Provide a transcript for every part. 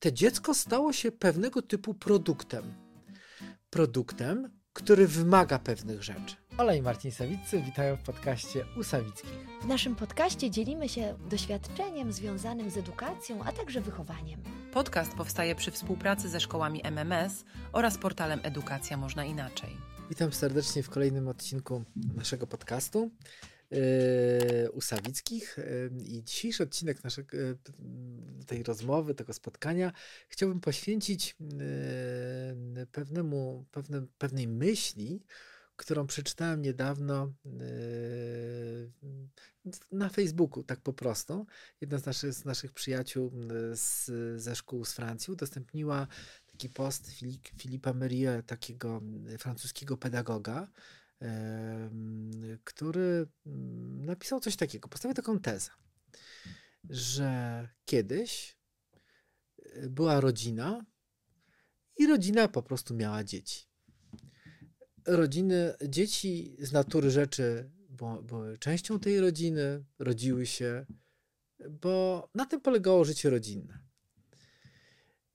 te dziecko stało się pewnego typu produktem. Produktem, który wymaga pewnych rzeczy. Ola i Marcin Sawiccy witają w podcaście u Sawickich. W naszym podcaście dzielimy się doświadczeniem związanym z edukacją, a także wychowaniem. Podcast powstaje przy współpracy ze szkołami MMS oraz portalem Edukacja Można Inaczej. Witam serdecznie w kolejnym odcinku naszego podcastu yy, u Sawickich. Yy, I dzisiejszy odcinek naszego, yy, tej rozmowy, tego spotkania chciałbym poświęcić yy, pewnemu, pewne, pewnej myśli, którą przeczytałem niedawno na Facebooku, tak po prostu. Jedna z naszych, z naszych przyjaciół z, ze szkół z Francji udostępniła taki post Filip, Filipa Merie, takiego francuskiego pedagoga, który mm, napisał coś takiego, postawił taką tezę, że kiedyś y, była rodzina i rodzina po prostu miała dzieci. Rodziny, dzieci z natury rzeczy były częścią tej rodziny, rodziły się, bo na tym polegało życie rodzinne.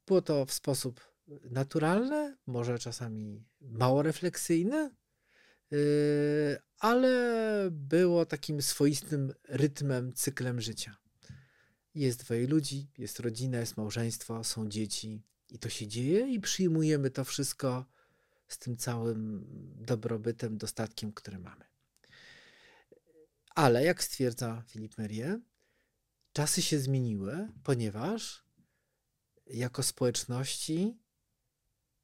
Było to w sposób naturalny, może czasami mało refleksyjny, ale było takim swoistym rytmem, cyklem życia. Jest dwoje ludzi, jest rodzina, jest małżeństwo, są dzieci i to się dzieje i przyjmujemy to wszystko z tym całym dobrobytem, dostatkiem, który mamy. Ale jak stwierdza Filip Merie, czasy się zmieniły, ponieważ jako społeczności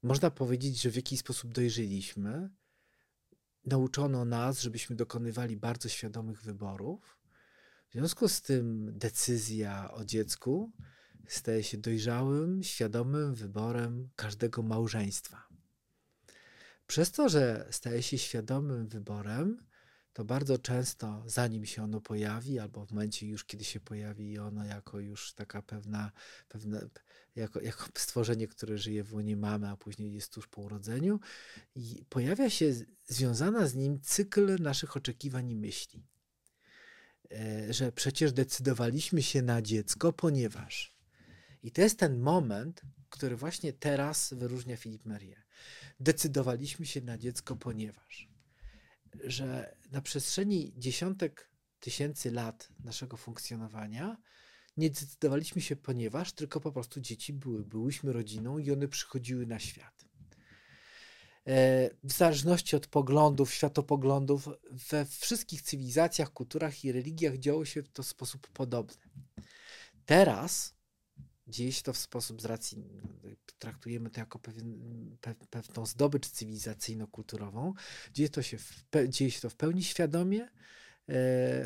można powiedzieć, że w jakiś sposób dojrzeliśmy, nauczono nas, żebyśmy dokonywali bardzo świadomych wyborów. W związku z tym decyzja o dziecku staje się dojrzałym, świadomym wyborem każdego małżeństwa. Przez to, że staje się świadomym wyborem, to bardzo często, zanim się ono pojawi, albo w momencie już, kiedy się pojawi ono jako już taka pewna, pewne, jako, jako stworzenie, które żyje w łonie mamy, a później jest tuż po urodzeniu, i pojawia się związana z nim cykl naszych oczekiwań i myśli. E, że przecież decydowaliśmy się na dziecko, ponieważ. I to jest ten moment, który właśnie teraz wyróżnia Filip Marie. Decydowaliśmy się na dziecko, ponieważ że na przestrzeni dziesiątek tysięcy lat naszego funkcjonowania nie decydowaliśmy się, ponieważ tylko po prostu dzieci były. Byłyśmy rodziną i one przychodziły na świat. E, w zależności od poglądów, światopoglądów, we wszystkich cywilizacjach, kulturach i religiach działo się w to sposób podobny. Teraz dzieje się to w sposób z racji, traktujemy to jako pewien, pe, pewną zdobycz cywilizacyjno-kulturową. Dzieje, to się w, dzieje się to w pełni świadomie, e,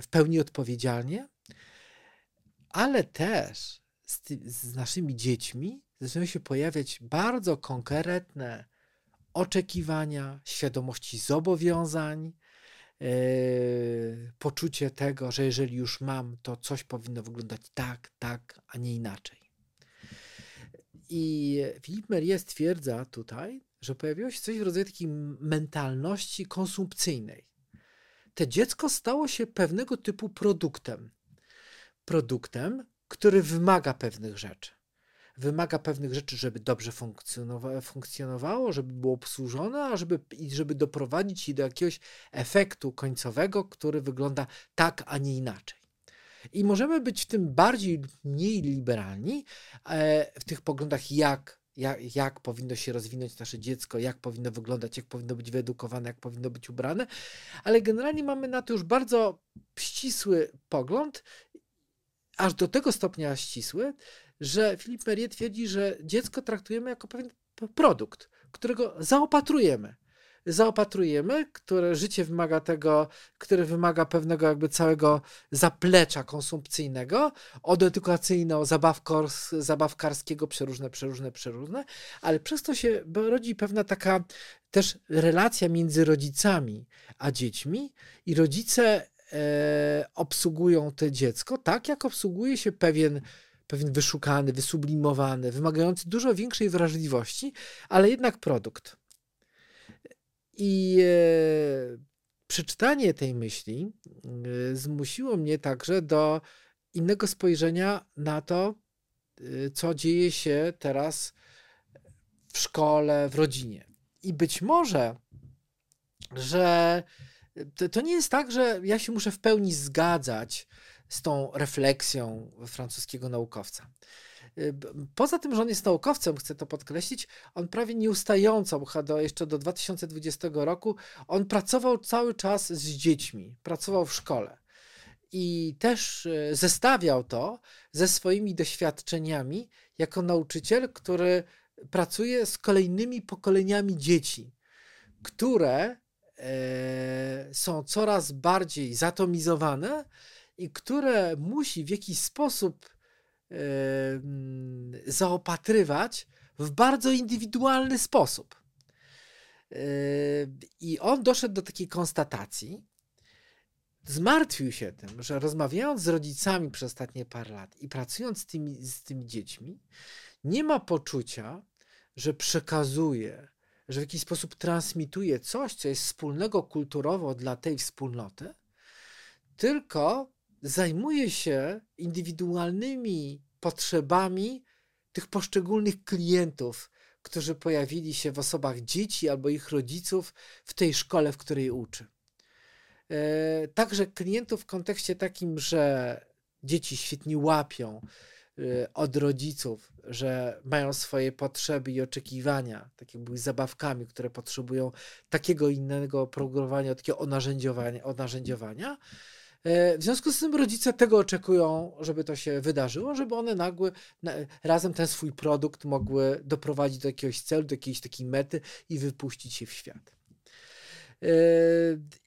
w pełni odpowiedzialnie, ale też z, z naszymi dziećmi zaczynają się pojawiać bardzo konkretne oczekiwania, świadomości zobowiązań, Yy, poczucie tego, że jeżeli już mam, to coś powinno wyglądać tak, tak, a nie inaczej. I Filip Merie stwierdza tutaj, że pojawiło się coś w rodzaju takiej mentalności konsumpcyjnej. Te dziecko stało się pewnego typu produktem. Produktem, który wymaga pewnych rzeczy. Wymaga pewnych rzeczy, żeby dobrze funkcjonowa funkcjonowało, żeby było obsłużone, a żeby, i żeby doprowadzić je do jakiegoś efektu końcowego, który wygląda tak, a nie inaczej. I możemy być w tym bardziej mniej liberalni e, w tych poglądach, jak, jak, jak powinno się rozwinąć nasze dziecko, jak powinno wyglądać, jak powinno być wyedukowane, jak powinno być ubrane, ale generalnie mamy na to już bardzo ścisły pogląd, aż do tego stopnia ścisły, że Filip Merie twierdzi, że dziecko traktujemy jako pewien produkt, którego zaopatrujemy zaopatrujemy, które życie wymaga tego, które wymaga pewnego jakby całego zaplecza konsumpcyjnego, od edukacyjno zabawkarskiego, przeróżne, przeróżne, przeróżne, ale przez to się rodzi pewna taka też relacja między rodzicami a dziećmi i rodzice e, obsługują to dziecko tak, jak obsługuje się pewien pewien wyszukany, wysublimowany, wymagający dużo większej wrażliwości, ale jednak produkt. I e, przeczytanie tej myśli e, zmusiło mnie także do innego spojrzenia na to, y, co dzieje się teraz w szkole, w rodzinie. I być może, że to, to nie jest tak, że ja się muszę w pełni zgadzać z tą refleksją francuskiego naukowca. Y, poza tym, że on jest naukowcem, chcę to podkreślić, on prawie nieustająco, do, jeszcze do 2020 roku, on pracował cały czas z dziećmi, pracował w szkole. I też y, zestawiał to ze swoimi doświadczeniami jako nauczyciel, który pracuje z kolejnymi pokoleniami dzieci, które e, są coraz bardziej zatomizowane i które musi w jakiś sposób zaopatrywać w bardzo indywidualny sposób. I on doszedł do takiej konstatacji, zmartwił się tym, że rozmawiając z rodzicami przez ostatnie parę lat i pracując z tymi, z tymi dziećmi, nie ma poczucia, że przekazuje, że w jakiś sposób transmituje coś, co jest wspólnego kulturowo dla tej wspólnoty, tylko zajmuje się indywidualnymi potrzebami tych poszczególnych klientów, którzy pojawili się w osobach dzieci albo ich rodziców w tej szkole, w której uczy. E, także klientów w kontekście takim, że dzieci świetnie łapią, Y, od rodziców, że mają swoje potrzeby i oczekiwania, tak jakby zabawkami, które potrzebują takiego innego oprogramowania, takiego onarzędziowania, onarzędziowania. E, w związku z tym rodzice tego oczekują, żeby to się wydarzyło, żeby one nagły, razem ten swój produkt mogły doprowadzić do jakiegoś celu, do jakiejś takiej mety i wypuścić się w świat. E,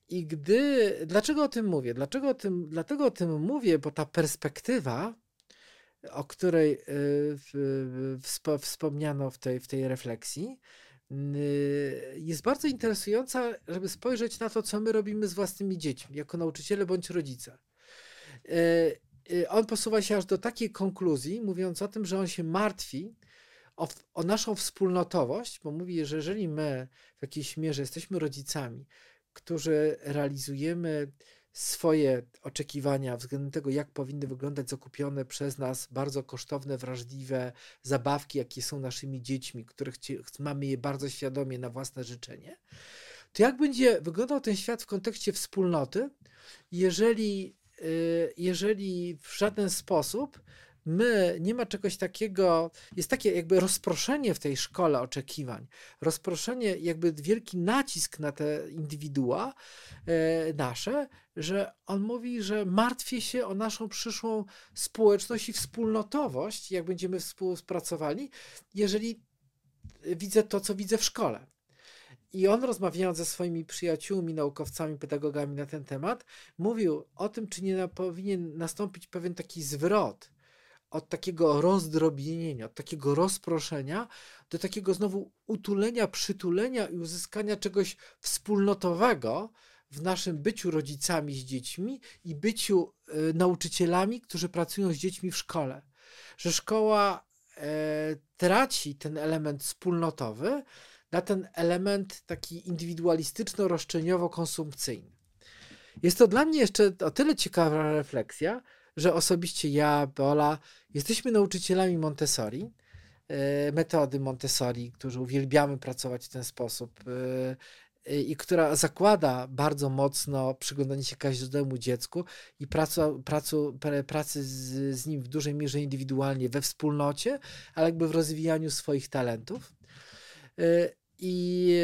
I gdy, dlaczego o tym mówię? Dlaczego o tym, dlatego o tym mówię, bo ta perspektywa o której y, wspomniano w tej, w tej refleksji, jest bardzo interesująca, żeby spojrzeć na to, co my robimy z własnymi dziećmi, jako nauczyciele bądź rodzice. Y, on posuwa się aż do takiej konkluzji, mówiąc o tym, że on się martwi o, o naszą wspólnotowość, bo mówi, że jeżeli my w jakiejś mierze jesteśmy rodzicami, którzy realizujemy swoje oczekiwania względem tego, jak powinny wyglądać zakupione przez nas bardzo kosztowne, wrażliwe zabawki, jakie są naszymi dziećmi, których mamy je bardzo świadomie na własne życzenie, to jak będzie wyglądał ten świat w kontekście wspólnoty, jeżeli, y, jeżeli w żaden sposób my, nie ma czegoś takiego, jest takie jakby rozproszenie w tej szkole oczekiwań, rozproszenie, jakby wielki nacisk na te indywidua e, nasze, że on mówi, że martwi się o naszą przyszłą społeczność i wspólnotowość, jak będziemy współpracowali, jeżeli widzę to, co widzę w szkole. I on rozmawiając ze swoimi przyjaciółmi, naukowcami, pedagogami na ten temat, mówił o tym, czy nie powinien nastąpić pewien taki zwrot od takiego rozdrobnienia, od takiego rozproszenia do takiego znowu utulenia, przytulenia i uzyskania czegoś wspólnotowego w naszym byciu rodzicami z dziećmi i byciu y, nauczycielami, którzy pracują z dziećmi w szkole. Że szkoła e, traci ten element wspólnotowy na ten element taki indywidualistyczno-roszczeniowo-konsumpcyjny. Jest to dla mnie jeszcze o tyle ciekawa refleksja, że osobiście ja, Beola, jesteśmy nauczycielami Montessori, e, metody Montessori, którzy uwielbiamy pracować w ten sposób e, i która zakłada bardzo mocno przyglądanie się każdemu dziecku i pracu, pracu, pracy z, z nim w dużej mierze indywidualnie we wspólnocie, ale jakby w rozwijaniu swoich talentów. E, I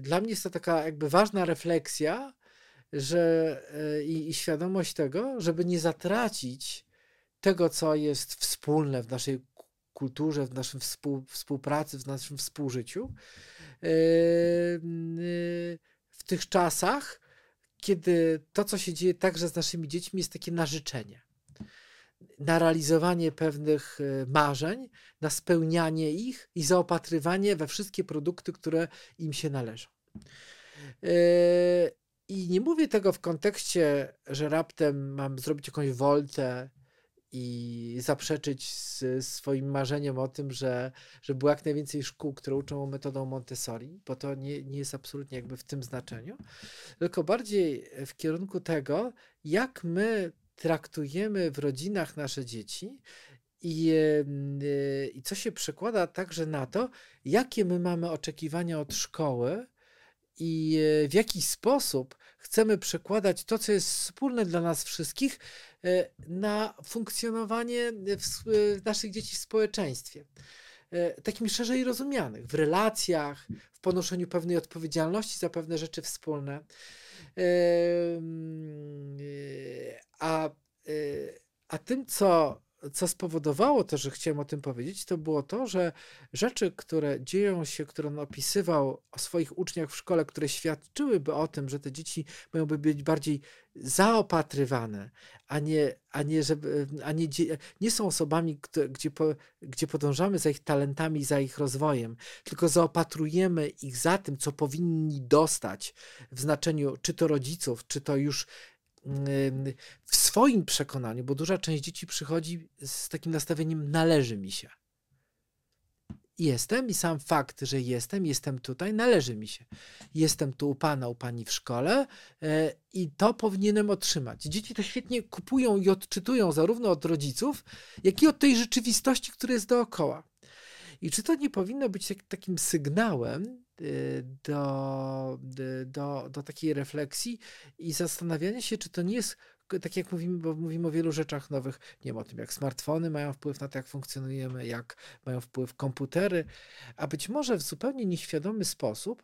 dla mnie jest to taka jakby ważna refleksja, że e, i, i świadomość tego, żeby nie zatracić tego, co jest wspólne w naszej kulturze, w naszym współ, współpracy, w naszym współżyciu, e, w tych czasach, kiedy to, co się dzieje także z naszymi dziećmi, jest takie narzeczenie. Na realizowanie pewnych e, marzeń, na spełnianie ich i zaopatrywanie we wszystkie produkty, które im się należą. I nie mówię tego w kontekście, że raptem mam zrobić jakąś woltę i zaprzeczyć swoim marzeniem o tym, że, że było jak najwięcej szkół, które uczą metodą Montessori, bo to nie, nie jest absolutnie jakby w tym znaczeniu, tylko bardziej w kierunku tego, jak my traktujemy w rodzinach nasze dzieci i, i co się przekłada także na to, jakie my mamy oczekiwania od szkoły i e, w jaki sposób chcemy przekładać to, co jest wspólne dla nas wszystkich, e, na funkcjonowanie w, naszych dzieci w społeczeństwie. Takim szerzej rozumianych, w relacjach, w ponoszeniu pewnej odpowiedzialności za pewne rzeczy wspólne. A, a tym, co co spowodowało to, że chciałem o tym powiedzieć, to było to, że rzeczy, które dzieją się, które on opisywał o swoich uczniach w szkole, które świadczyłyby o tym, że te dzieci mają być bardziej zaopatrywane, a nie, a nie, żeby, a nie, nie są osobami, gdzie, gdzie podążamy za ich talentami, za ich rozwojem, tylko zaopatrujemy ich za tym, co powinni dostać w znaczeniu czy to rodziców, czy to już w swoim przekonaniu, bo duża część dzieci przychodzi z takim nastawieniem należy mi się. Jestem i sam fakt, że jestem, jestem tutaj, należy mi się. Jestem tu u pana, u pani w szkole e, i to powinienem otrzymać. Dzieci to świetnie kupują i odczytują zarówno od rodziców, jak i od tej rzeczywistości, która jest dookoła. I czy to nie powinno być takim sygnałem do, y, do, do takiej refleksji i zastanawiania się, czy to nie jest tak jak mówimy, bo mówimy o wielu rzeczach nowych, nie wiem o tym, jak smartfony mają wpływ na to, jak funkcjonujemy, jak mają wpływ komputery, a być może w zupełnie nieświadomy sposób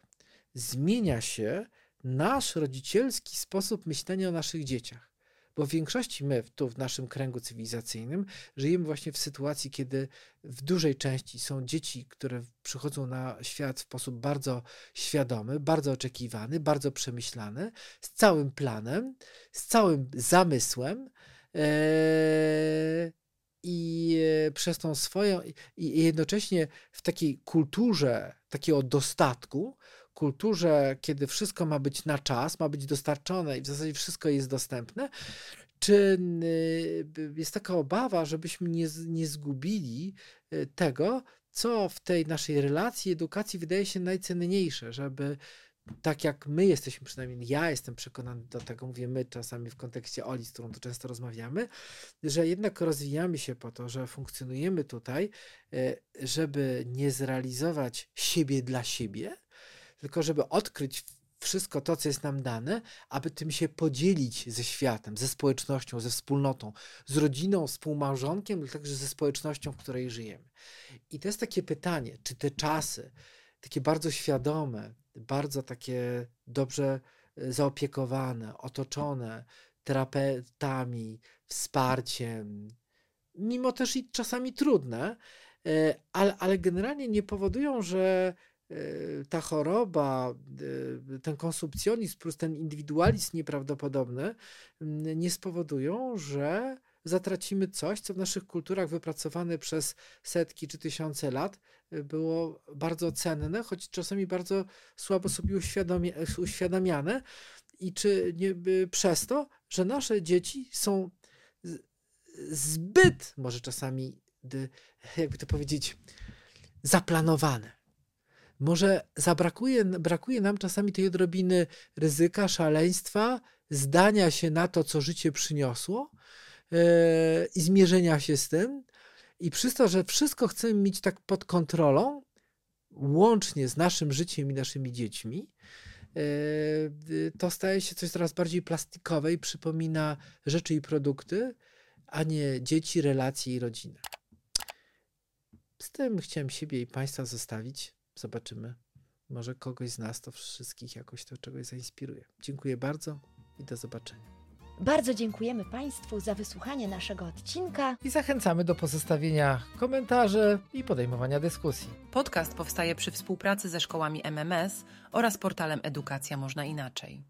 zmienia się nasz rodzicielski sposób myślenia o naszych dzieciach. Bo w większości my, tu w naszym kręgu cywilizacyjnym, żyjemy właśnie w sytuacji, kiedy w dużej części są dzieci, które przychodzą na świat w sposób bardzo świadomy, bardzo oczekiwany, bardzo przemyślany, z całym planem, z całym zamysłem. Ee, i e, przez tą swoją, i jednocześnie w takiej kulturze takiego dostatku, kulturze, kiedy wszystko ma być na czas, ma być dostarczone i w zasadzie wszystko jest dostępne, czy y, jest taka obawa, żebyśmy nie, nie zgubili y, tego, co w tej naszej relacji, edukacji wydaje się najcenniejsze, żeby tak jak my jesteśmy, przynajmniej ja jestem przekonany do tego, mówię my czasami w kontekście Oli, z którą tu często rozmawiamy, że jednak rozwijamy się po to, że funkcjonujemy tutaj, y, żeby nie zrealizować siebie dla siebie, tylko żeby odkryć wszystko to, co jest nam dane, aby tym się podzielić ze światem, ze społecznością, ze wspólnotą, z rodziną, współmałżonkiem, ale także ze społecznością, w której żyjemy. I to jest takie pytanie, czy te czasy, takie bardzo świadome, bardzo takie dobrze e, zaopiekowane, otoczone terapeutami, wsparciem, mimo też i czasami trudne, e, ale, ale generalnie nie powodują, że ta choroba, y, ten konsumpcjonizm plus ten indywidualizm nieprawdopodobny mm, nie spowodują, że zatracimy coś, co w naszych kulturach wypracowane przez setki czy tysiące lat y, było bardzo cenne, choć czasami bardzo słabo sobie uświadamiane. I czy nie przez to, że nasze dzieci są zbyt, może czasami, jakby to powiedzieć, zaplanowane może zabrakuje, brakuje nam czasami tej odrobiny ryzyka, szaleństwa, zdania się na to, co życie przyniosło yy, i zmierzenia się z tym. I przez to, że wszystko chcemy mieć tak pod kontrolą, łącznie z naszym życiem i naszymi dziećmi, yy, to staje się coś coraz bardziej plastikowe i przypomina rzeczy i produkty, a nie dzieci, relacje i rodzinę. Z tym chciałem siebie i Państwa zostawić. Zobaczymy. Może kogoś z nas to wszystkich jakoś to czegoś zainspiruje. Dziękuję bardzo i do zobaczenia. Bardzo dziękujemy Państwu za wysłuchanie naszego odcinka i zachęcamy do pozostawienia komentarzy i podejmowania dyskusji. Podcast powstaje przy współpracy ze szkołami MMS oraz portalem Edukacja Można Inaczej.